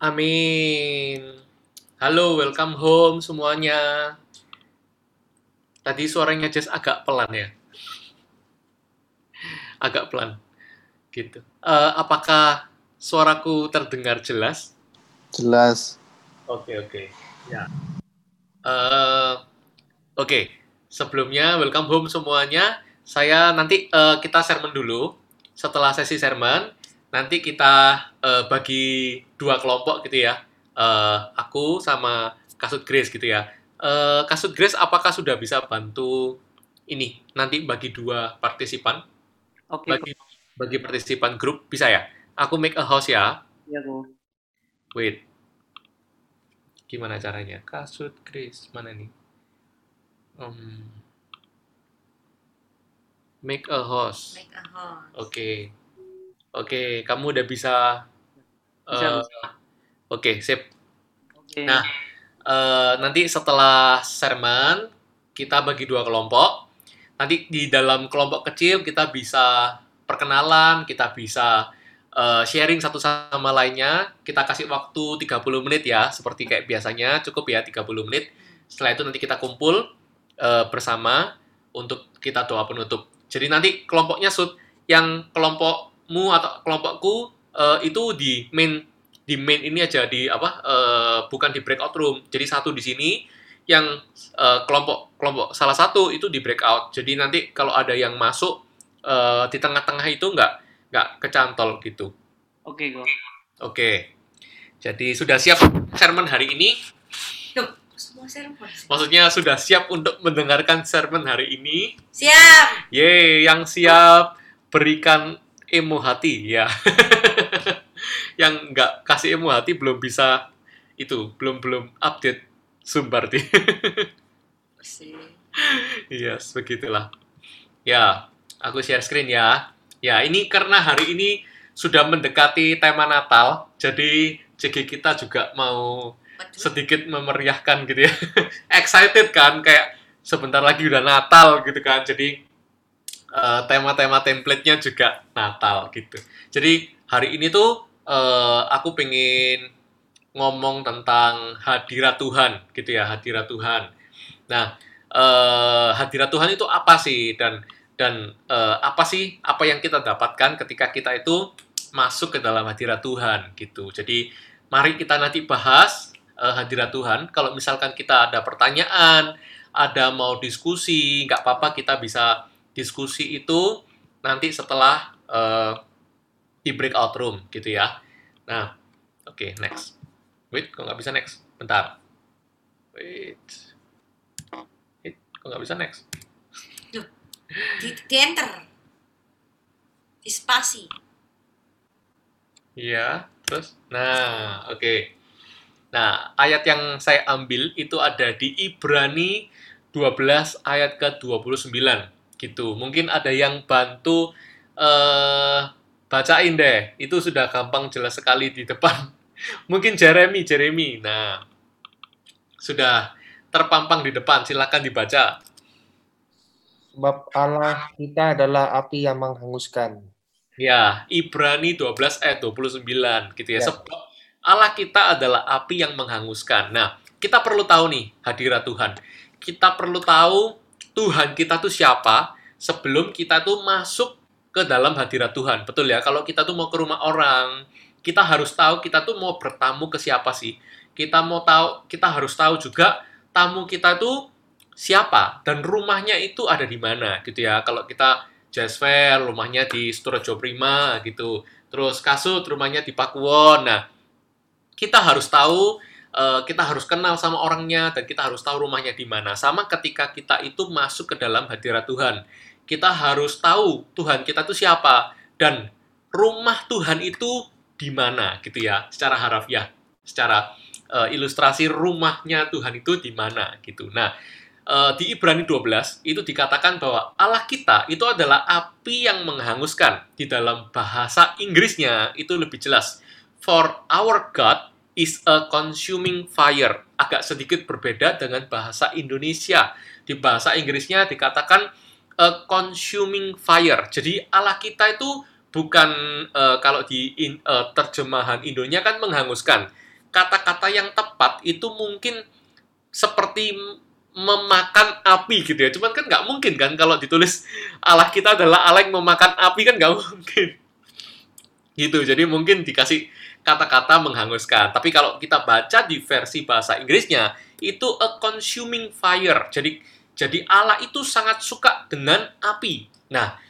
Amin. Halo, welcome home semuanya. Tadi suaranya Jess agak pelan ya. Agak pelan. Gitu. Eh, apakah suaraku terdengar jelas? Jelas. Oke, oke. Ya. Eh, oke. Sebelumnya welcome home semuanya. Saya nanti eh, kita sermon dulu. Setelah sesi sermon, nanti kita eh, bagi dua kelompok gitu ya. Eh, aku sama Kasut Grace gitu ya. Eh, Kasut Grace apakah sudah bisa bantu ini nanti bagi dua partisipan? Oke, Bagi bagi partisipan grup bisa ya? Aku make a house ya. ya Bu. Wait. Gimana caranya? Kasut Chris mana nih? Um, make a host. Make a host. Oke. Oke, kamu udah bisa. Bisa, eh, bisa. Oke, sip. Oke. Nah, eh, nanti setelah sermon kita bagi dua kelompok. Nanti di dalam kelompok kecil kita bisa perkenalan, kita bisa eh, sharing satu sama lainnya. Kita kasih waktu 30 menit ya, seperti kayak biasanya, cukup ya 30 menit. Setelah itu nanti kita kumpul eh, bersama untuk kita doa penutup. Jadi nanti kelompoknya sud yang kelompokmu atau kelompokku eh, itu di main di main ini aja di apa eh, bukan di breakout room. Jadi satu di sini yang eh, kelompok kelompok salah satu itu di breakout. Jadi nanti kalau ada yang masuk eh, di tengah-tengah itu nggak nggak kecantol gitu. Oke, Go. Oke. Jadi sudah siap sermon hari ini? Duh, semua sermon. Maksudnya sudah siap untuk mendengarkan sermon hari ini? Siap. Yeay, yang siap berikan emo hati ya. yang nggak kasih emo hati belum bisa itu, belum belum update Zoom berarti. Sih. yes, begitulah. Ya, aku share screen ya. Ya, ini karena hari ini sudah mendekati tema Natal, jadi CG kita juga mau sedikit memeriahkan gitu ya. Excited kan, kayak sebentar lagi udah Natal gitu kan. Jadi eh, tema-tema template-nya juga Natal gitu. Jadi hari ini tuh eh, aku pengen ngomong tentang hadirat Tuhan gitu ya, hadirat Tuhan. Nah, eh, hadirat Tuhan itu apa sih dan dan eh, apa sih apa yang kita dapatkan ketika kita itu masuk ke dalam hadirat Tuhan gitu. Jadi mari kita nanti bahas eh, hadirat Tuhan. Kalau misalkan kita ada pertanyaan, ada mau diskusi, nggak apa-apa kita bisa diskusi itu nanti setelah eh, di breakout room gitu ya. Nah, oke next. Wait, kok nggak bisa next? Bentar. Wait. Wait, kok nggak bisa next? Di, di enter. Di spasi. Iya, terus? Nah, oke. Nah, ayat yang saya ambil itu ada di Ibrani 12 ayat ke-29 gitu. Mungkin ada yang bantu eh bacain deh. Itu sudah gampang jelas sekali di depan. Mungkin Jeremy, Jeremy. Nah, sudah terpampang di depan. Silakan dibaca. Sebab Allah kita adalah api yang menghanguskan. Ya, Ibrani 12 ayat 29 gitu ya. Ya. Sebab Allah kita adalah api yang menghanguskan. Nah, kita perlu tahu nih hadirat Tuhan. Kita perlu tahu Tuhan kita tuh siapa sebelum kita tuh masuk ke dalam hadirat Tuhan. Betul ya? Kalau kita tuh mau ke rumah orang, kita harus tahu kita tuh mau bertamu ke siapa sih. Kita mau tahu, kita harus tahu juga tamu kita tuh siapa dan rumahnya itu ada di mana gitu ya. Kalau kita Jazz Fair, rumahnya di Sturejo Prima gitu. Terus Kasut, rumahnya di Pakuwon. Nah, kita harus tahu, eh, kita harus kenal sama orangnya, dan kita harus tahu rumahnya di mana. Sama ketika kita itu masuk ke dalam hadirat Tuhan. Kita harus tahu Tuhan kita itu siapa, dan rumah Tuhan itu di mana gitu ya, secara harafiah. Secara eh, ilustrasi rumahnya Tuhan itu di mana gitu. Nah, eh, di Ibrani 12 itu dikatakan bahwa Allah kita itu adalah api yang menghanguskan. Di dalam bahasa Inggrisnya itu lebih jelas. For our God is a consuming fire. Agak sedikit berbeda dengan bahasa Indonesia. Di bahasa Inggrisnya dikatakan a consuming fire. Jadi Allah kita itu bukan eh, kalau di in- eh, terjemahan Indonya kan menghanguskan. kata-kata yang tepat itu mungkin seperti memakan api gitu ya. Cuman kan nggak mungkin kan kalau ditulis Allah kita adalah Allah yang memakan api kan nggak mungkin. Gitu. Jadi mungkin dikasih kata-kata menghanguskan. Tapi kalau kita baca di versi bahasa Inggrisnya itu a consuming fire. Jadi jadi Allah itu sangat suka dengan api. Nah,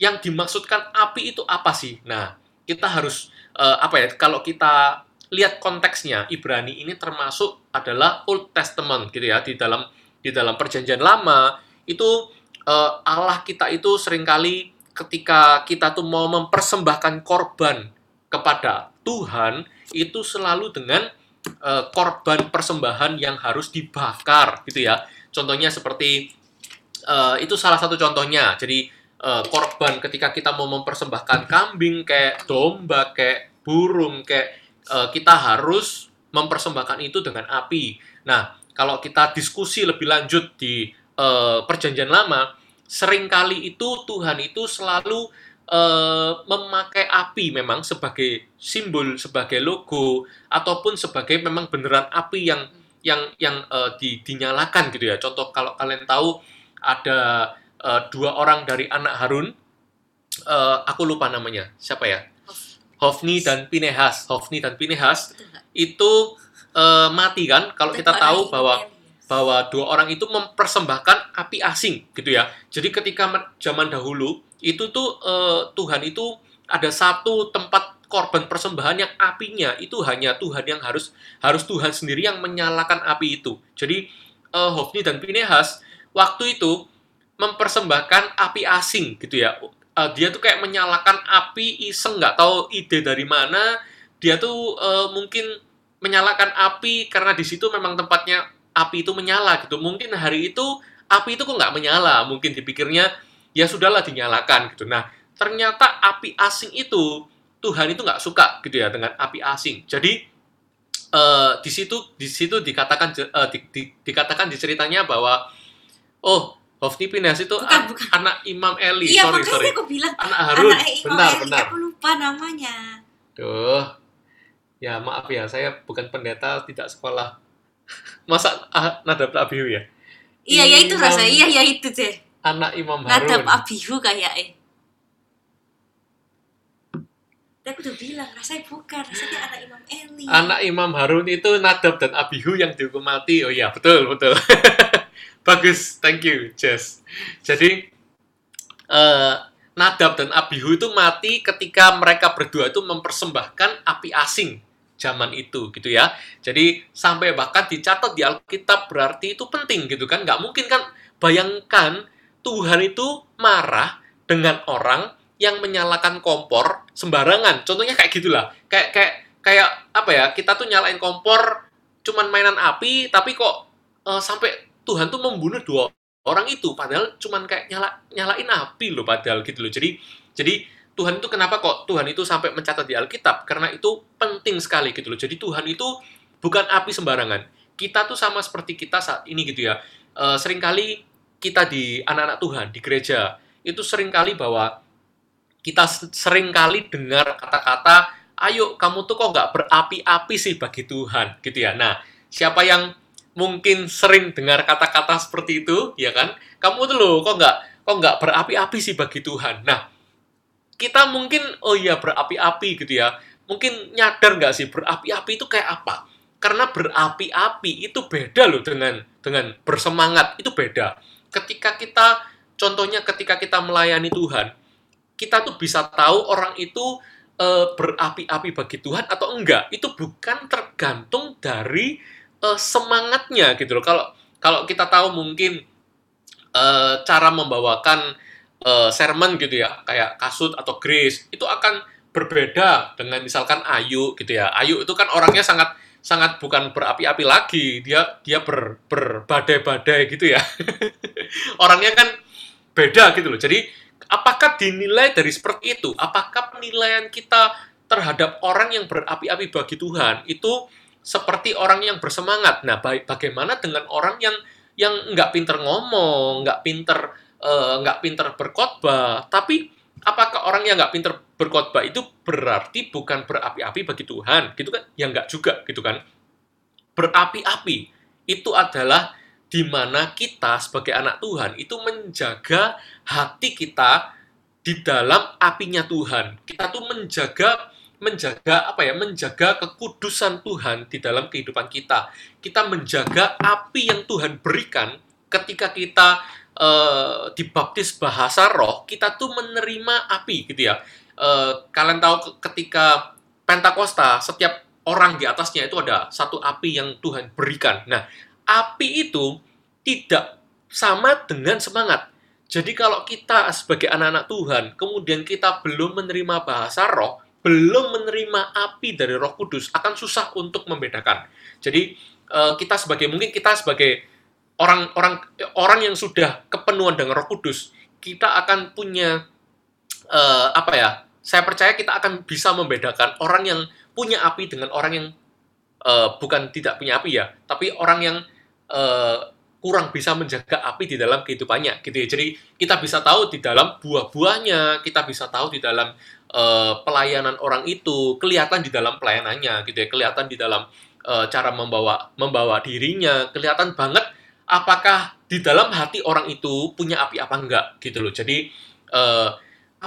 yang dimaksudkan api itu apa sih? Nah, kita harus eh, apa ya? Kalau kita lihat konteksnya, Ibrani ini termasuk adalah Old Testament gitu ya di dalam di dalam perjanjian lama itu eh, Allah kita itu sering kali ketika kita tuh mau mempersembahkan korban kepada Tuhan itu selalu dengan eh, korban persembahan yang harus dibakar gitu ya. Contohnya seperti eh, itu salah satu contohnya. Jadi eh, korban ketika kita mau mempersembahkan kambing kayak domba kayak burung kayak eh, kita harus mempersembahkan itu dengan api. Nah, kalau kita diskusi lebih lanjut di eh, perjanjian lama, sering kali itu Tuhan itu selalu eh, memakai api memang sebagai simbol, sebagai logo, ataupun sebagai memang beneran api yang yang yang eh, di- dinyalakan gitu ya. Contoh kalau kalian tahu ada eh, dua orang dari anak Harun, eh, aku lupa namanya, siapa ya? Hofni dan Pinehas. Hofni dan Pinehas itu eh, mati kan? Kalau kita tahu bahwa bahwa dua orang itu mempersembahkan api asing gitu ya. Jadi ketika zaman dahulu itu tuh eh, Tuhan itu ada satu tempat korban persembahan yang apinya itu hanya Tuhan yang harus harus Tuhan sendiri yang menyalakan api itu. Jadi eh, Hofni dan Pinehas waktu itu mempersembahkan api asing gitu ya. Eh, dia tuh kayak menyalakan api iseng nggak tahu ide dari mana. Dia tuh eh, mungkin menyalakan api karena di situ memang tempatnya api itu menyala gitu. Mungkin hari itu api itu kok nggak menyala. Mungkin dipikirnya ya sudahlah dinyalakan gitu. Nah ternyata api asing itu Tuhan itu nggak suka gitu ya dengan api asing. Jadi eh, di situ di situ dikatakan eh, di- di- dikatakan di ceritanya bahwa oh Hofni Pinehas itu Bukan, an- bukan. anak Imam Eli. Iya, sorry sorry. aku bilang Anak Harun. anak Imam benar Eli, benar. Aku lupa namanya. Duh. Ya maaf ya, saya bukan pendeta, tidak sekolah. Masa ah, Nadab Abihu ya? Iya, ya itu Imam- rasa. Iya, ya itu deh. Anak Imam Nadab Harun. Abihu kayaknya. Tapi aku udah bilang, rasanya bukan. Rasanya anak Imam Eli. Anak Imam Harun itu Nadab dan Abihu yang dihukum mati. Oh iya, betul, betul. Bagus, thank you, Jess. Jadi, eh, Nadab dan Abihu itu mati ketika mereka berdua itu mempersembahkan api asing zaman itu gitu ya. Jadi sampai bahkan dicatat di Alkitab berarti itu penting gitu kan. Nggak mungkin kan bayangkan Tuhan itu marah dengan orang yang menyalakan kompor sembarangan. Contohnya kayak gitulah. Kayak kayak kayak apa ya? Kita tuh nyalain kompor cuman mainan api tapi kok eh, sampai Tuhan tuh membunuh dua orang itu padahal cuman kayak nyala nyalain api loh padahal gitu loh. Jadi jadi Tuhan itu kenapa kok Tuhan itu sampai mencatat di Alkitab? Karena itu penting sekali gitu loh. Jadi Tuhan itu bukan api sembarangan. Kita tuh sama seperti kita saat ini gitu ya. Eh, sering kali kita di anak-anak Tuhan di gereja itu sering kali bahwa kita sering kali dengar kata-kata, ayo kamu tuh kok nggak berapi-api sih bagi Tuhan gitu ya. Nah, siapa yang mungkin sering dengar kata-kata seperti itu, ya kan? Kamu tuh loh kok nggak kok nggak berapi-api sih bagi Tuhan. Nah, kita mungkin oh iya berapi-api gitu ya. Mungkin nyadar nggak sih berapi-api itu kayak apa? Karena berapi-api itu beda loh dengan dengan bersemangat itu beda. Ketika kita contohnya ketika kita melayani Tuhan, kita tuh bisa tahu orang itu eh, berapi-api bagi Tuhan atau enggak. Itu bukan tergantung dari eh, semangatnya gitu loh. Kalau kalau kita tahu mungkin eh, cara membawakan eh, sermon gitu ya, kayak kasut atau grace, itu akan berbeda dengan misalkan Ayu gitu ya. Ayu itu kan orangnya sangat sangat bukan berapi-api lagi, dia dia ber, berbadai-badai gitu ya. orangnya kan beda gitu loh. Jadi apakah dinilai dari seperti itu? Apakah penilaian kita terhadap orang yang berapi-api bagi Tuhan itu seperti orang yang bersemangat? Nah, baik bagaimana dengan orang yang yang nggak pinter ngomong, nggak pinter eh, nggak pinter berkhotbah, tapi apakah orang yang nggak pinter berkhotbah itu berarti bukan berapi-api bagi Tuhan, gitu kan? Ya enggak juga, gitu kan? Berapi-api itu adalah di mana kita sebagai anak Tuhan itu menjaga hati kita di dalam apinya Tuhan. Kita tuh menjaga menjaga apa ya? Menjaga kekudusan Tuhan di dalam kehidupan kita. Kita menjaga api yang Tuhan berikan ketika kita eh, dibaptis bahasa roh, kita tuh menerima api gitu ya. Eh, kalian tahu ke- ketika Pentakosta, setiap orang di atasnya itu ada satu api yang Tuhan berikan. Nah, api itu tidak sama dengan semangat. Jadi kalau kita sebagai anak-anak Tuhan, kemudian kita belum menerima bahasa roh, belum menerima api dari Roh Kudus, akan susah untuk membedakan. Jadi eh, kita sebagai mungkin kita sebagai orang-orang orang yang sudah kepenuhan dengan Roh Kudus, kita akan punya eh, apa ya? Saya percaya kita akan bisa membedakan orang yang punya api dengan orang yang eh, bukan tidak punya api ya, tapi orang yang eh, kurang bisa menjaga api di dalam kehidupannya gitu ya. Jadi kita bisa tahu di dalam buah-buahnya, kita bisa tahu di dalam eh, pelayanan orang itu, kelihatan di dalam pelayanannya gitu ya, kelihatan di dalam eh, cara membawa membawa dirinya, kelihatan banget apakah di dalam hati orang itu punya api apa enggak gitu loh. Jadi eh,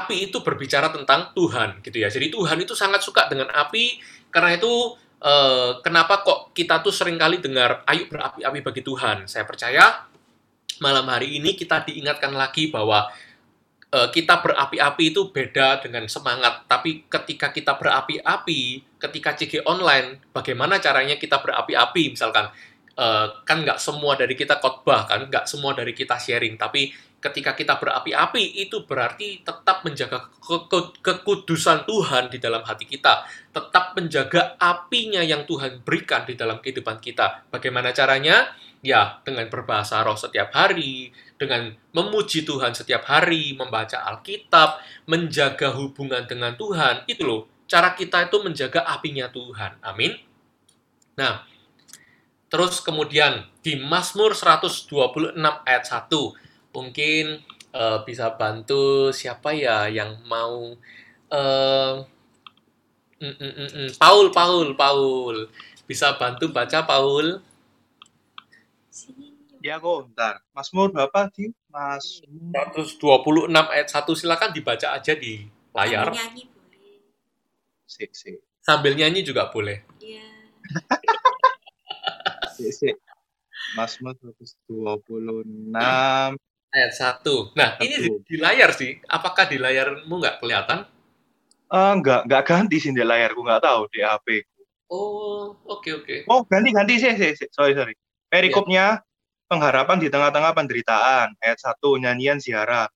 api itu berbicara tentang Tuhan gitu ya. Jadi Tuhan itu sangat suka dengan api karena itu eh, kenapa kok kita tuh sering kali dengar ayo berapi-api bagi Tuhan. Saya percaya malam hari ini kita diingatkan lagi bahwa eh, kita berapi-api itu beda dengan semangat. Tapi ketika kita berapi-api, ketika CG online, bagaimana caranya kita berapi-api? Misalkan eh, kan nggak semua dari kita khotbah kan, nggak semua dari kita sharing. Tapi ketika kita berapi-api itu berarti tetap menjaga ke- ke- kekudusan Tuhan di dalam hati kita, tetap menjaga apinya yang Tuhan berikan di dalam kehidupan kita. Bagaimana caranya? Ya, dengan berbahasa roh setiap hari, dengan memuji Tuhan setiap hari, membaca Alkitab, menjaga hubungan dengan Tuhan. Itu loh, cara kita itu menjaga apinya Tuhan. Amin. Nah, terus kemudian di Mazmur 126 ayat 1, mungkin eh, bisa bantu siapa ya yang mau eh, mm, mm, mm, Paul, Paul, Paul. Bisa bantu baca Paul? Sini. Ya kok, bentar. Mazmur berapa sih? Mas 126 ayat 1 silakan dibaca aja di layar. Sambil nyanyi boleh. sik sik Sambil nyanyi juga boleh. Iya. sik sik. Mazmur 126 Ayat 1. Nah, ini di, di layar sih. Apakah di layarmu nggak kelihatan? Eh enggak, enggak ganti sih di layarku, enggak tahu di HP. Oh, oke oke. Oh, ganti ganti sih, sih, sih. Sorry, sorry. Perikopnya pengharapan di tengah-tengah penderitaan. Ayat 1 nyanyian ziarah.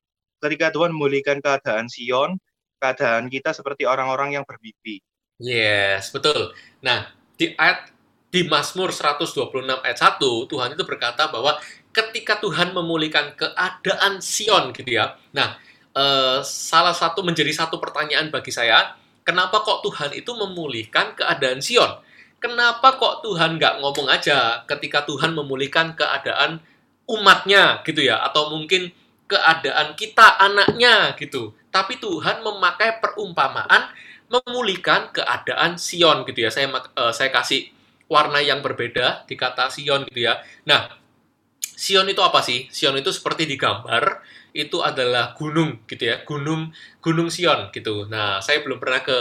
Ketika Tuhan memulihkan keadaan Sion, keadaan kita seperti orang-orang yang bermimpi. Yes, betul. Nah, di ayat di Mazmur 126 ayat 1, Tuhan itu berkata bahwa ketika Tuhan memulihkan keadaan Sion gitu ya. Nah, eh, salah satu menjadi satu pertanyaan bagi saya, kenapa kok Tuhan itu memulihkan keadaan Sion? Kenapa kok Tuhan nggak ngomong aja ketika Tuhan memulihkan keadaan umatnya gitu ya? Atau mungkin keadaan kita anaknya gitu. Tapi Tuhan memakai perumpamaan memulihkan keadaan Sion gitu ya. Saya eh, saya kasih warna yang berbeda di kata Sion gitu ya. Nah, Sion itu apa sih? Sion itu seperti di gambar itu adalah gunung gitu ya, gunung Gunung Sion gitu. Nah, saya belum pernah ke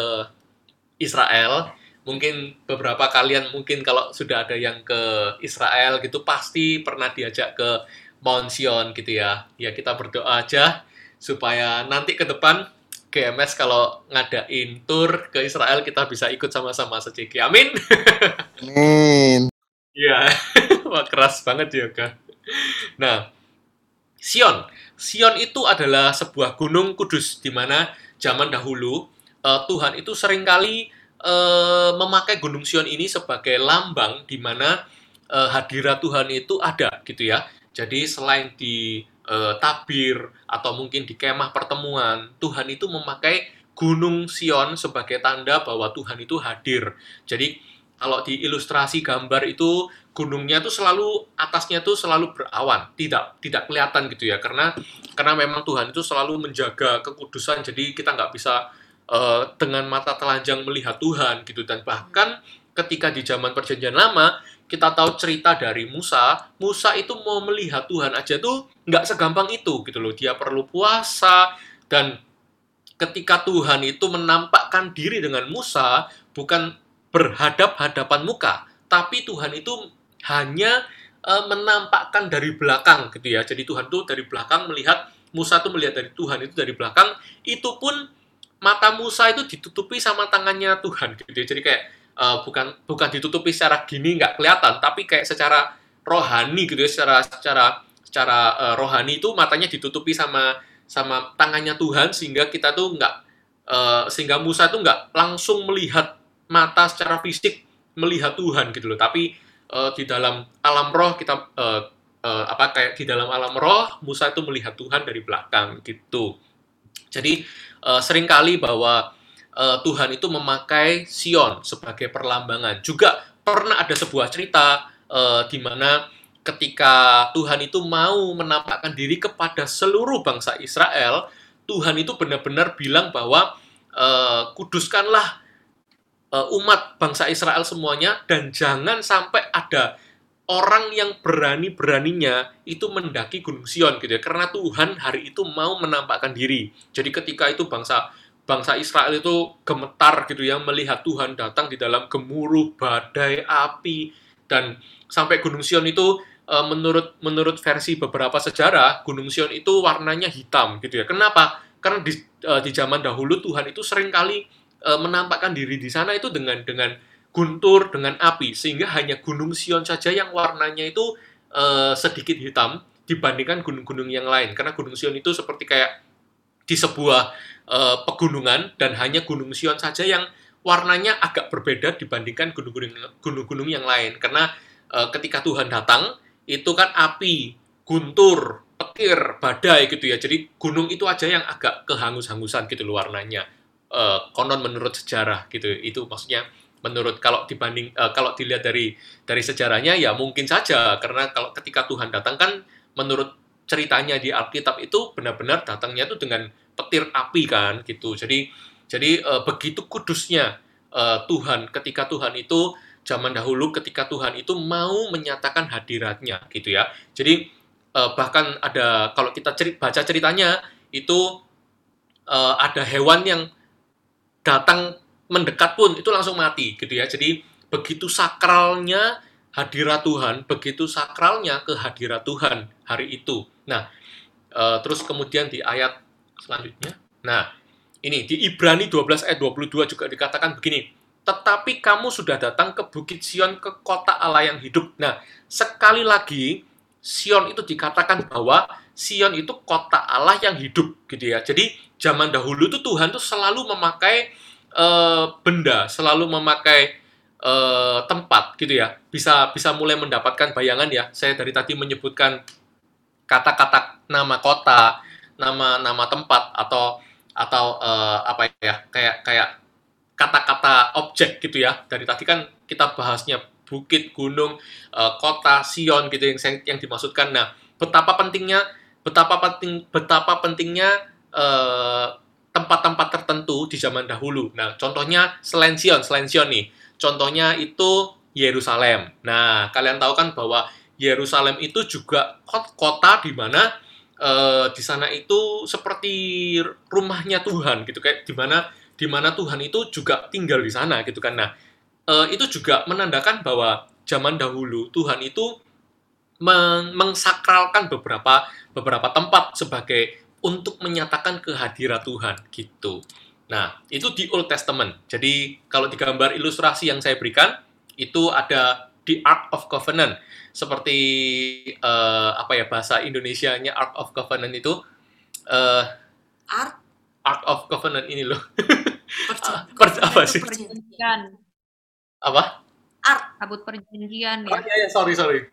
Israel. Mungkin beberapa kalian mungkin kalau sudah ada yang ke Israel gitu pasti pernah diajak ke Mount Sion gitu ya. Ya kita berdoa aja supaya nanti ke depan GMS kalau ngadain tour ke Israel kita bisa ikut sama-sama seciki. Amin. Amin. Iya, wah keras banget ya kak. Nah, Sion, Sion itu adalah sebuah gunung kudus di mana zaman dahulu eh, Tuhan itu sering kali eh, memakai gunung Sion ini sebagai lambang di mana eh, hadirat Tuhan itu ada gitu ya. Jadi selain di eh, tabir atau mungkin di kemah pertemuan, Tuhan itu memakai gunung Sion sebagai tanda bahwa Tuhan itu hadir. Jadi kalau di ilustrasi gambar itu gunungnya tuh selalu atasnya tuh selalu berawan, tidak tidak kelihatan gitu ya karena karena memang Tuhan itu selalu menjaga kekudusan jadi kita nggak bisa eh, dengan mata telanjang melihat Tuhan gitu dan bahkan ketika di zaman perjanjian lama kita tahu cerita dari Musa, Musa itu mau melihat Tuhan aja tuh nggak segampang itu gitu loh. Dia perlu puasa dan ketika Tuhan itu menampakkan diri dengan Musa bukan berhadap-hadapan muka, tapi Tuhan itu hanya eh, menampakkan dari belakang gitu ya. Jadi Tuhan tuh dari belakang melihat Musa tuh melihat dari Tuhan itu dari belakang, itu pun mata Musa itu ditutupi sama tangannya Tuhan gitu ya. Jadi kayak eh, bukan bukan ditutupi secara gini nggak kelihatan, tapi kayak secara rohani gitu ya, secara secara secara eh, rohani itu matanya ditutupi sama sama tangannya Tuhan sehingga kita tuh nggak eh, sehingga Musa tuh nggak langsung melihat mata secara fisik melihat Tuhan gitu loh, tapi eh, di dalam alam roh kita eh, eh, apa kayak di dalam alam roh Musa itu melihat Tuhan dari belakang gitu. Jadi eh, sering kali bahwa eh, Tuhan itu memakai Sion sebagai perlambangan. Juga pernah ada sebuah cerita eh, di mana ketika Tuhan itu mau menampakkan diri kepada seluruh bangsa Israel, Tuhan itu benar-benar bilang bahwa eh, kuduskanlah eh, umat bangsa Israel semuanya dan jangan sampai ada orang yang berani-beraninya itu mendaki Gunung Sion gitu ya karena Tuhan hari itu mau menampakkan diri. Jadi ketika itu bangsa bangsa Israel itu gemetar gitu ya melihat Tuhan datang di dalam gemuruh badai api dan sampai Gunung Sion itu eh, menurut menurut versi beberapa sejarah Gunung Sion itu warnanya hitam gitu ya. Kenapa? Karena di, eh, di zaman dahulu Tuhan itu sering kali eh, menampakkan diri di sana itu dengan dengan guntur dengan api sehingga hanya Gunung Sion saja yang warnanya itu sedikit hitam dibandingkan gunung-gunung yang lain karena Gunung Sion itu seperti kayak di sebuah eh, pegunungan dan hanya Gunung Sion saja yang warnanya agak berbeda dibandingkan gunung-gunung yang lain karena eh, ketika Tuhan datang itu kan api, guntur, petir, badai gitu ya. Jadi gunung itu aja yang agak kehangus-hangusan gitu loh warnanya. Eh, konon menurut sejarah gitu. Itu maksudnya menurut kalau dibanding eh, kalau dilihat dari dari sejarahnya ya mungkin saja karena kalau ketika Tuhan datang kan menurut ceritanya di Alkitab itu benar-benar datangnya itu dengan petir api kan gitu. Jadi jadi eh, begitu kudusnya eh, Tuhan ketika Tuhan itu zaman dahulu ketika Tuhan itu mau menyatakan hadiratnya gitu ya. Jadi eh, bahkan ada kalau kita ceri- baca ceritanya itu eh, ada hewan yang datang mendekat pun itu langsung mati gitu ya. Jadi begitu sakralnya hadirat Tuhan, begitu sakralnya kehadirat Tuhan hari itu. Nah, eh, terus kemudian di ayat selanjutnya. Nah, ini di Ibrani 12 ayat 22 juga dikatakan begini, tetapi kamu sudah datang ke Bukit Sion, ke kota Allah yang hidup. Nah, sekali lagi, Sion itu dikatakan bahwa Sion itu kota Allah yang hidup, gitu ya. Jadi, zaman dahulu itu Tuhan tuh selalu memakai eh, benda, selalu memakai eh, tempat, gitu ya. Bisa bisa mulai mendapatkan bayangan ya. Saya dari tadi menyebutkan kata-kata nama kota, nama nama tempat atau atau eh, apa ya kayak kayak kata-kata objek gitu ya. Dari tadi kan kita bahasnya bukit gunung eh, kota Sion gitu yang yang dimaksudkan. Nah betapa pentingnya betapa penting betapa pentingnya eh, tempat-tempat tertentu di zaman dahulu. Nah contohnya selain Sion selain Sion nih. Contohnya itu Yerusalem. Nah kalian tahu kan bahwa Yerusalem itu juga kot- kota di mana eh, di sana itu seperti rumahnya Tuhan gitu kayak di mana di mana Tuhan itu juga tinggal di sana gitu kan. Nah, eh, itu juga menandakan bahwa zaman dahulu Tuhan itu meng- mengsakralkan beberapa beberapa tempat sebagai untuk menyatakan kehadirat Tuhan gitu. Nah, itu di Old Testament. Jadi, kalau di gambar ilustrasi yang saya berikan itu ada di Ark of Covenant seperti eh, apa ya bahasa Indonesianya Ark of Covenant itu eh Art Ark of Covenant ini loh. perjan- per- apa sih? perjanjian Apa? tabut perjanjian Oh ya iya, iya, sorry, sorry.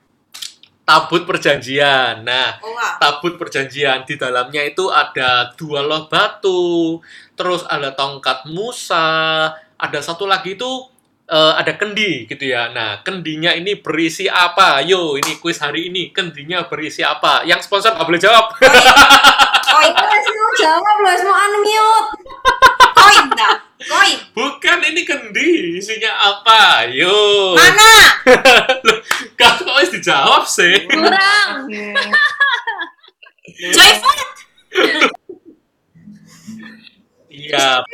Tabut perjanjian. Nah, Oh, tabut perjanjian di dalamnya itu ada dua loh batu, terus ada tongkat Musa, ada satu lagi itu eh, ada kendi gitu ya. Nah, kendinya ini berisi apa? Yo, ini kuis hari ini. Kendinya berisi apa? Yang sponsor nggak boleh jawab. Wes mau jawab loh, mau unmute. Koin. dah. Koin. Bukan ini kendi, isinya apa? Yo. Mana? Kau kok harus dijawab sih? Kurang. Joy food. Iya.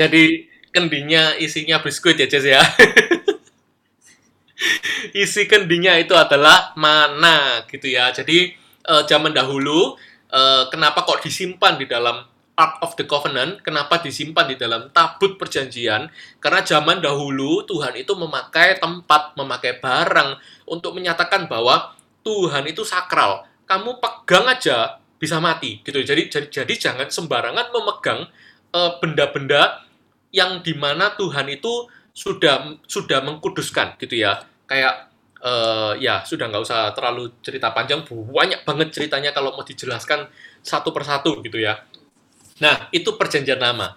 Jadi kendinya isinya biskuit ya, Jess ya. Isi kendinya itu adalah mana gitu ya. Jadi eh, zaman dahulu eh, kenapa kok disimpan di dalam Ark of the Covenant? Kenapa disimpan di dalam tabut perjanjian? Karena zaman dahulu Tuhan itu memakai tempat, memakai barang untuk menyatakan bahwa Tuhan itu sakral. Kamu pegang aja bisa mati gitu. Jadi jadi, jadi jangan sembarangan memegang eh, benda-benda yang di mana Tuhan itu sudah sudah mengkuduskan gitu ya. Kayak eh, ya sudah nggak usah terlalu cerita panjang, banyak banget ceritanya kalau mau dijelaskan satu persatu gitu ya. Nah, itu perjanjian lama.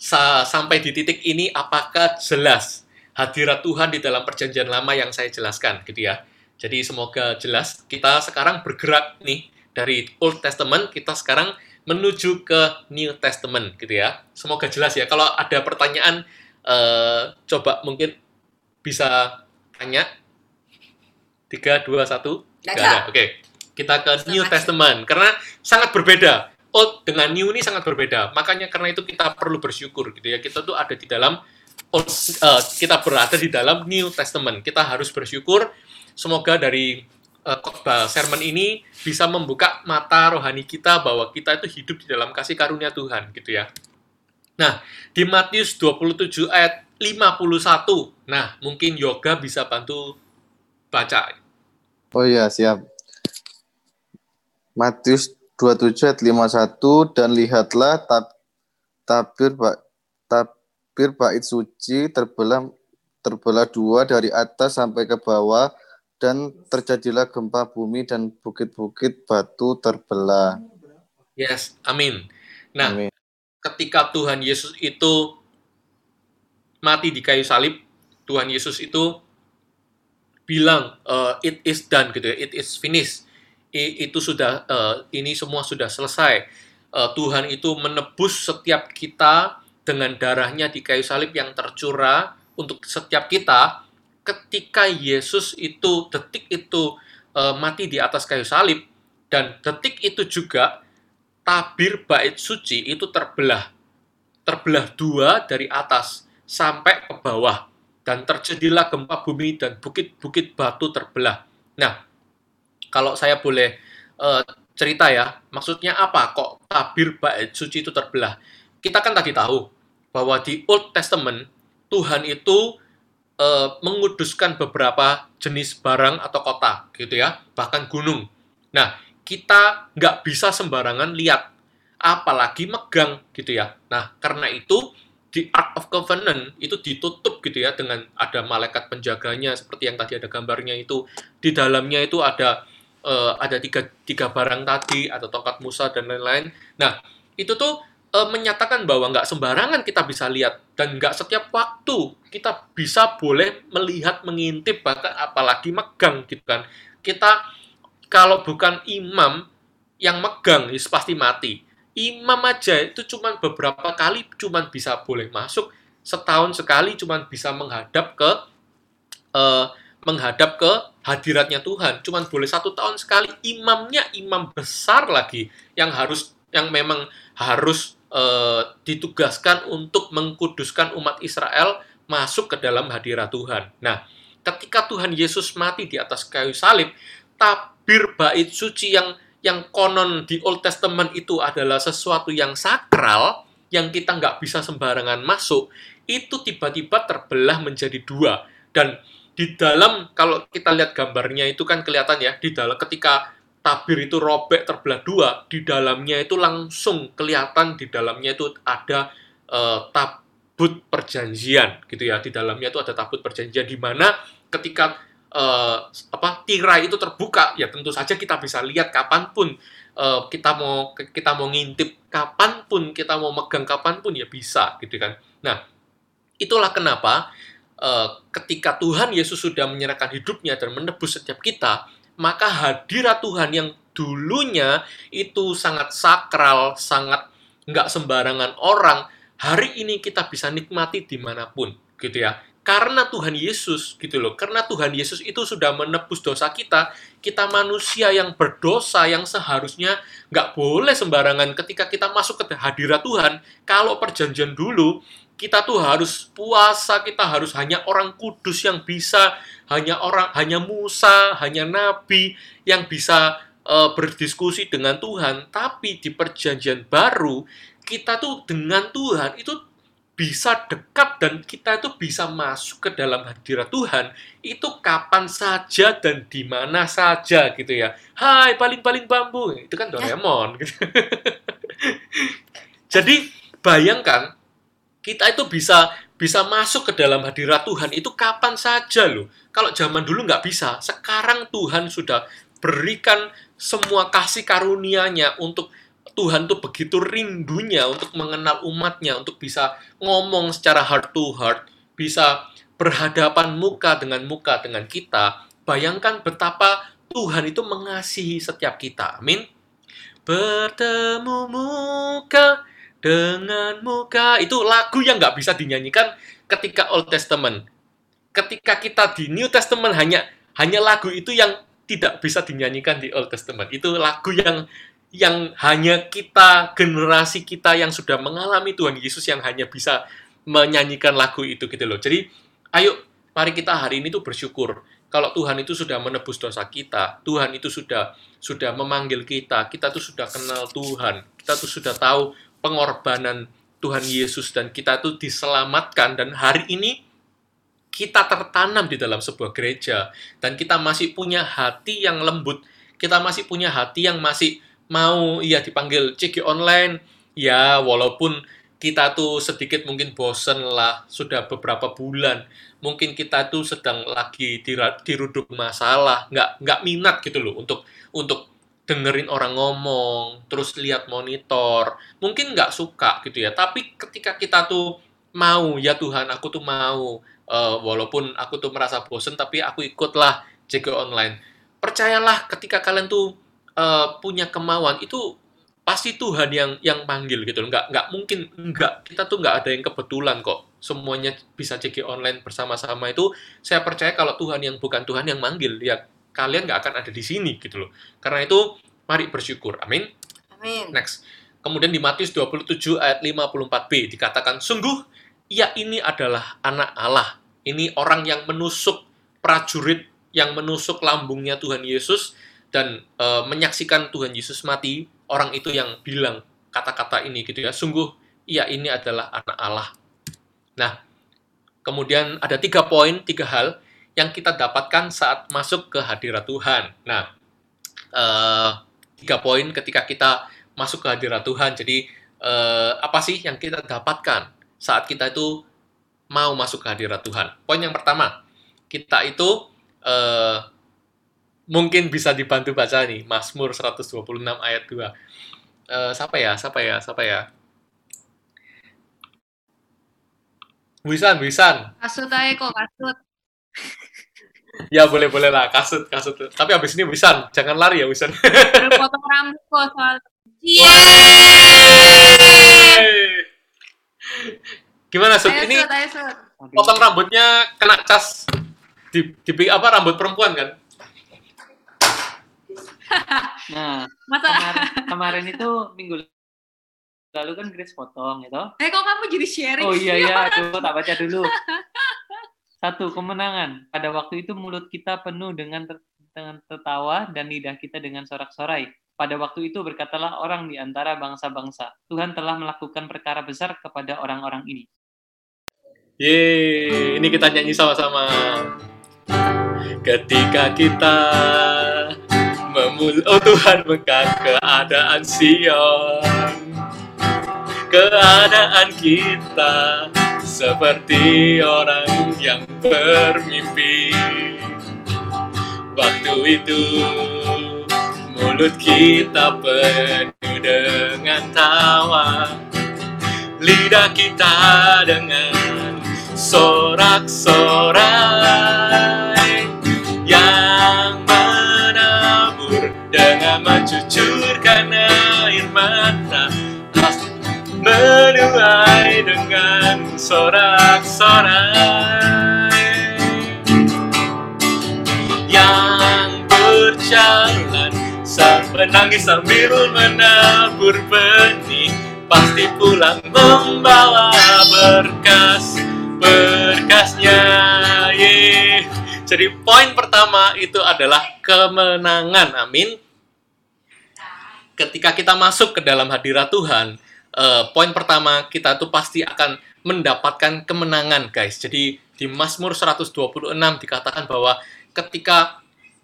Sa- sampai di titik ini apakah jelas hadirat Tuhan di dalam perjanjian lama yang saya jelaskan gitu ya. Jadi semoga jelas kita sekarang bergerak nih dari Old Testament kita sekarang menuju ke New Testament gitu ya. Semoga jelas ya. Kalau ada pertanyaan eh, coba mungkin bisa tanya. 3 2 1 Nggak Nggak ada. ada. Oke. Kita ke New. Testament karena sangat berbeda. Old dengan New ini sangat berbeda. Makanya karena itu kita perlu bersyukur gitu ya. Kita tuh ada di dalam Old, eh, kita berada di dalam New Testament. Kita harus bersyukur. Semoga dari eh, khotbah sermon ini bisa membuka mata rohani kita bahwa kita itu hidup di dalam kasih karunia Tuhan gitu ya. Nah, di Matius 27 ayat 51. Nah, mungkin Yoga bisa bantu baca. Oh iya, siap. Matius 27 ayat 51 dan lihatlah tab, tabir ba, tabir bait suci terbelah terbelah dua dari atas sampai ke bawah dan terjadilah gempa bumi dan bukit-bukit batu terbelah. Yes, amin. Nah, Amin. ketika Tuhan Yesus itu mati di kayu salib, Tuhan Yesus itu bilang eh, it is done gitu ya, it is finished. I- itu sudah eh, ini semua sudah selesai. Eh, Tuhan itu menebus setiap kita dengan darahnya di kayu salib yang tercurah untuk setiap kita. Ketika Yesus itu detik itu eh, mati di atas kayu salib dan detik itu juga tabir bait suci itu terbelah terbelah dua dari atas sampai ke bawah dan terjadilah gempa bumi dan bukit-bukit batu terbelah. Nah, kalau saya boleh eh, cerita ya, maksudnya apa kok tabir bait suci itu terbelah? Kita kan tadi tahu bahwa di Old Testament Tuhan itu eh, menguduskan beberapa jenis barang atau kota gitu ya, bahkan gunung. Nah, kita nggak bisa sembarangan lihat, apalagi megang gitu ya. Nah, karena itu di Ark of Covenant itu ditutup gitu ya dengan ada malaikat penjaganya seperti yang tadi ada gambarnya itu di dalamnya itu ada eh, ada tiga tiga barang tadi ada tongkat Musa dan lain-lain. Nah itu tuh eh, menyatakan bahwa nggak sembarangan kita bisa lihat dan nggak setiap waktu kita bisa boleh melihat mengintip bahkan apalagi megang gitu kan. Kita kalau bukan imam yang megang ya pasti mati. Imam aja itu cuman beberapa kali cuman bisa boleh masuk setahun sekali cuman bisa menghadap ke eh, menghadap ke hadiratnya Tuhan. Cuman boleh satu tahun sekali. Imamnya imam besar lagi yang harus yang memang harus eh, ditugaskan untuk mengkuduskan umat Israel masuk ke dalam hadirat Tuhan. Nah, ketika Tuhan Yesus mati di atas kayu salib, tabir bait suci yang yang konon di Old Testament itu adalah sesuatu yang sakral, yang kita nggak bisa sembarangan masuk, itu tiba-tiba terbelah menjadi dua. Dan di dalam, kalau kita lihat gambarnya itu kan kelihatan ya, di dalam ketika tabir itu robek terbelah dua, di dalamnya itu langsung kelihatan di dalamnya itu ada eh, tabut perjanjian gitu ya. Di dalamnya itu ada tabut perjanjian di mana ketika eh, apa tirai itu terbuka ya tentu saja kita bisa lihat kapan pun eh, kita mau kita mau ngintip kapan pun kita mau megang kapan pun ya bisa gitu kan nah itulah kenapa ketika Tuhan Yesus sudah menyerahkan hidupnya dan menebus setiap kita maka hadirat Tuhan yang dulunya itu sangat sakral sangat nggak sembarangan orang hari ini kita bisa nikmati di mana pun, gitu ya. Karena Tuhan Yesus, gitu loh. Karena Tuhan Yesus itu sudah menebus dosa kita, kita manusia yang berdosa, yang seharusnya nggak boleh sembarangan ketika kita masuk ke hadirat Tuhan. Kalau perjanjian dulu, kita tuh harus puasa, kita harus hanya orang kudus yang bisa, hanya orang, hanya Musa, hanya Nabi yang bisa eh, berdiskusi dengan Tuhan. Tapi di perjanjian baru, kita tuh dengan Tuhan itu bisa dekat dan kita itu bisa masuk ke dalam hadirat Tuhan itu kapan saja dan di mana saja gitu ya. Hai paling-paling bambu itu kan Doraemon gitu. Jadi bayangkan kita itu bisa bisa masuk ke dalam hadirat Tuhan itu kapan saja loh. Kalau zaman dulu nggak bisa, sekarang Tuhan sudah berikan semua kasih karunia-Nya untuk Tuhan tuh begitu rindunya untuk mengenal umatnya, untuk bisa ngomong secara heart to heart, bisa berhadapan muka dengan muka dengan kita. Bayangkan betapa Tuhan itu mengasihi setiap kita. Amin. Bertemu muka dengan muka itu lagu yang nggak bisa dinyanyikan ketika Old Testament. Ketika kita di New Testament hanya hanya lagu itu yang tidak bisa dinyanyikan di Old Testament. Itu lagu yang yang hanya kita generasi kita yang sudah mengalami Tuhan Yesus yang hanya bisa menyanyikan lagu itu gitu loh. Jadi ayo mari kita hari ini tuh bersyukur kalau Tuhan itu sudah menebus dosa kita, Tuhan itu sudah sudah memanggil kita, kita tuh sudah kenal Tuhan, kita tuh sudah tahu pengorbanan Tuhan Yesus dan kita tuh diselamatkan. Dan hari ini kita tertanam di dalam sebuah gereja. Dan kita masih punya hati yang lembut, kita masih punya hati yang masih mau ya dipanggil CG online. Ya walaupun kita tuh sedikit mungkin bosen lah sudah beberapa bulan. Mungkin kita tuh sedang lagi diruduk masalah. Nggak nggak minat gitu loh untuk untuk dengerin orang ngomong terus lihat monitor mungkin nggak suka gitu ya. Tapi ketika kita tuh mau ya Tuhan aku tuh mau. Eh, walaupun aku tuh merasa bosen tapi aku ikutlah CG online. Percayalah ketika kalian tuh eh, punya kemauan itu pasti Tuhan yang yang panggil gitu. Nggak nggak mungkin nggak. Kita tuh nggak ada yang kebetulan kok. Semuanya bisa CG online bersama-sama itu. Saya percaya kalau Tuhan yang bukan Tuhan yang manggil ya kalian nggak akan ada di sini gitu loh karena itu mari bersyukur amin Amin. Next. Kemudian di Matius 27 ayat 54b dikatakan, Sungguh, ia ini adalah anak Allah. Ini orang yang menusuk prajurit, yang menusuk lambungnya Tuhan Yesus, dan e, menyaksikan Tuhan Yesus mati. Orang itu yang bilang kata-kata ini gitu ya. Sungguh, ia ini adalah anak Allah. Nah, kemudian ada tiga poin, tiga hal yang kita dapatkan saat masuk ke hadirat Tuhan. Nah, eh, tiga poin ketika kita masuk ke hadirat Tuhan. Jadi eh, apa sih yang kita dapatkan saat kita itu mau masuk ke hadirat Tuhan? Poin yang pertama, kita itu eh, mungkin bisa dibantu baca nih Mazmur 126 ayat 2. Eh, siapa ya? Siapa ya? Siapa ya? Wisan, Wisan. Kasut aja kok, kasut. Ya boleh boleh lah kasut kasut. Tapi habis ini Wisan, jangan lari ya Wisan. Potong rambut kok soal. Iya. Gimana Sud? Ini sud, ayo sud. potong rambutnya kena cas di, di apa rambut perempuan kan? Nah, Masa? kemarin, kemarin itu minggu lalu kan Grace potong gitu. Eh kok kamu jadi sharing? Oh iya iya, aduh tak baca dulu. Satu, kemenangan. Pada waktu itu mulut kita penuh dengan ter- dengan tertawa dan lidah kita dengan sorak-sorai. Pada waktu itu berkatalah orang di antara bangsa-bangsa, Tuhan telah melakukan perkara besar kepada orang-orang ini. Yeay, ini kita nyanyi sama-sama. Ketika kita memul oh Tuhan bukan keadaan Sion keadaan kita seperti orang yang bermimpi. Waktu itu mulut kita penuh dengan tawa. Lidah kita dengan sorak-sorai. Yang menabur dengan mencucurkan air mata menuai dengan sorak-sorai yang berjalan sambil menangis sambil menabur benih pasti pulang membawa berkas berkasnya ye. Jadi poin pertama itu adalah kemenangan. Amin. Ketika kita masuk ke dalam hadirat Tuhan, eh, poin pertama kita tuh pasti akan mendapatkan kemenangan, guys. Jadi di Mazmur 126 dikatakan bahwa ketika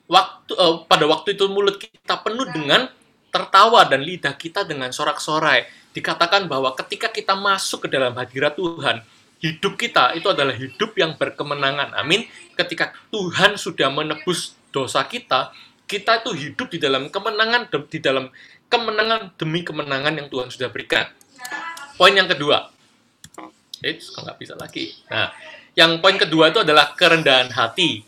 waktu eh, pada waktu itu mulut kita penuh dengan tertawa dan lidah kita dengan sorak-sorai. Dikatakan bahwa ketika kita masuk ke dalam hadirat Tuhan, hidup kita itu adalah hidup yang berkemenangan. Amin. Ketika Tuhan sudah menebus dosa kita, kita itu hidup di dalam kemenangan di dalam kemenangan demi kemenangan yang Tuhan sudah berikan. Poin yang kedua. Eh, kok nggak bisa lagi. Nah, yang poin kedua itu adalah kerendahan hati.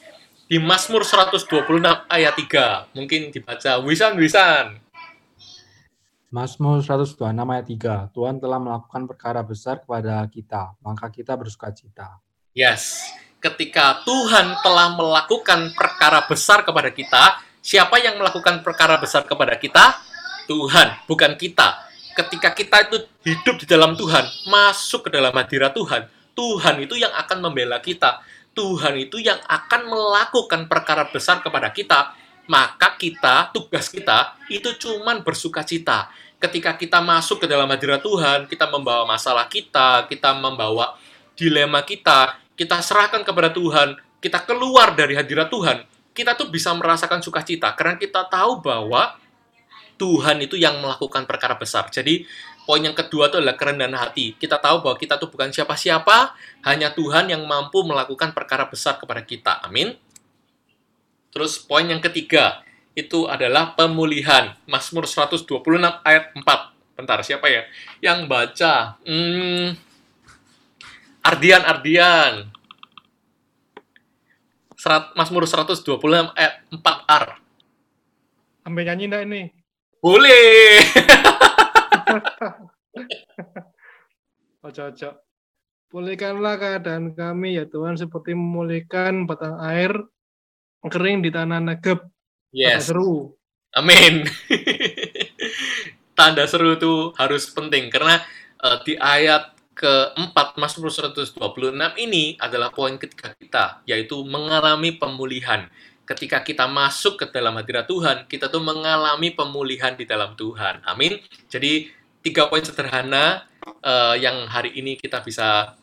Di Mazmur 126 ayat 3. Mungkin dibaca Wisan Wisan. Mazmur 126 ayat 3. Tuhan telah melakukan perkara besar kepada kita, maka kita bersuka cita. Yes. Ketika Tuhan telah melakukan perkara besar kepada kita, siapa yang melakukan perkara besar kepada kita? Tuhan, bukan kita. Ketika kita itu hidup di dalam Tuhan, masuk ke dalam hadirat Tuhan, Tuhan itu yang akan membela kita. Tuhan itu yang akan melakukan perkara besar kepada kita, maka kita, tugas kita, itu cuman bersuka cita. Ketika kita masuk ke dalam hadirat Tuhan, kita membawa masalah kita, kita membawa dilema kita, kita serahkan kepada Tuhan, kita keluar dari hadirat Tuhan, kita tuh bisa merasakan sukacita karena kita tahu bahwa Tuhan itu yang melakukan perkara besar. Jadi poin yang kedua itu adalah kerendahan hati. Kita tahu bahwa kita tuh bukan siapa-siapa, hanya Tuhan yang mampu melakukan perkara besar kepada kita. Amin. Terus poin yang ketiga itu adalah pemulihan. Mazmur 126 ayat 4. Bentar, siapa ya? Yang baca. Hmm, Ardian, Ardian. Serat, Mazmur 126 ayat 4R. Sampai nyanyi enggak ini? Boleh. Ojo-ojo. Pulihkanlah keadaan kami ya Tuhan seperti memulihkan batang air kering di tanah Negeb. Kata Yes. seru. Amin. Tanda seru itu harus penting karena eh, di ayat keempat Mazmur 126 ini adalah poin ketiga kita, yaitu mengalami pemulihan. Ketika kita masuk ke dalam hadirat Tuhan, kita tuh mengalami pemulihan di dalam Tuhan. Amin. Jadi tiga poin sederhana eh, yang hari ini kita bisa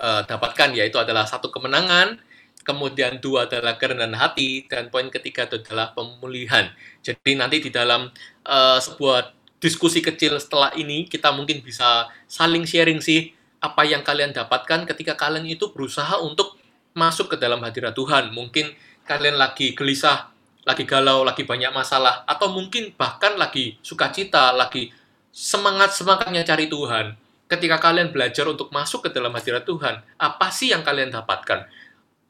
eh, dapatkan yaitu adalah satu kemenangan, kemudian dua adalah kerendahan hati, dan poin ketiga adalah pemulihan. Jadi nanti di dalam eh, sebuah diskusi kecil setelah ini kita mungkin bisa saling sharing sih apa yang kalian dapatkan ketika kalian itu berusaha untuk masuk ke dalam hadirat Tuhan. Mungkin kalian lagi gelisah, lagi galau, lagi banyak masalah, atau mungkin bahkan lagi sukacita, lagi semangat-semangatnya cari Tuhan. Ketika kalian belajar untuk masuk ke dalam hadirat Tuhan, apa sih yang kalian dapatkan?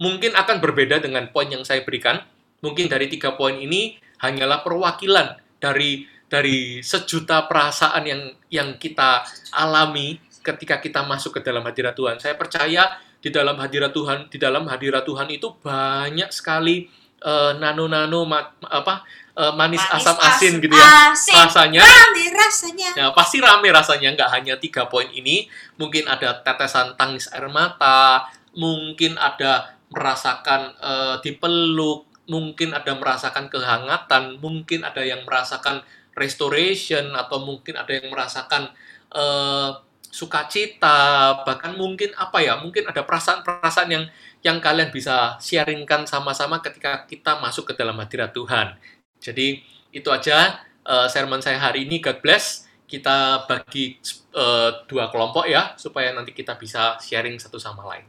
Mungkin akan berbeda dengan poin yang saya berikan. Mungkin dari tiga poin ini hanyalah perwakilan dari dari sejuta perasaan yang yang kita alami ketika kita masuk ke dalam hadirat Tuhan. Saya percaya di dalam hadirat Tuhan, di dalam hadirat Tuhan itu banyak sekali eh, nano-nano ma- apa eh, manis, Manis, asam asin asam, gitu ya asin. rasanya. Rame rasanya. Ya, pasti rame rasanya, nggak hanya tiga poin ini. Mungkin ada tetesan tangis air mata, mungkin ada merasakan eh, dipeluk, mungkin ada merasakan kehangatan, mungkin ada yang merasakan restoration, atau mungkin ada yang merasakan eh, sukacita, bahkan mungkin apa ya, mungkin ada perasaan-perasaan yang yang kalian bisa sharingkan sama-sama ketika kita masuk ke dalam hadirat Tuhan. Jadi itu aja eh, sermon saya hari ini. God bless. Kita bagi eh, dua kelompok ya, supaya nanti kita bisa sharing satu sama lain.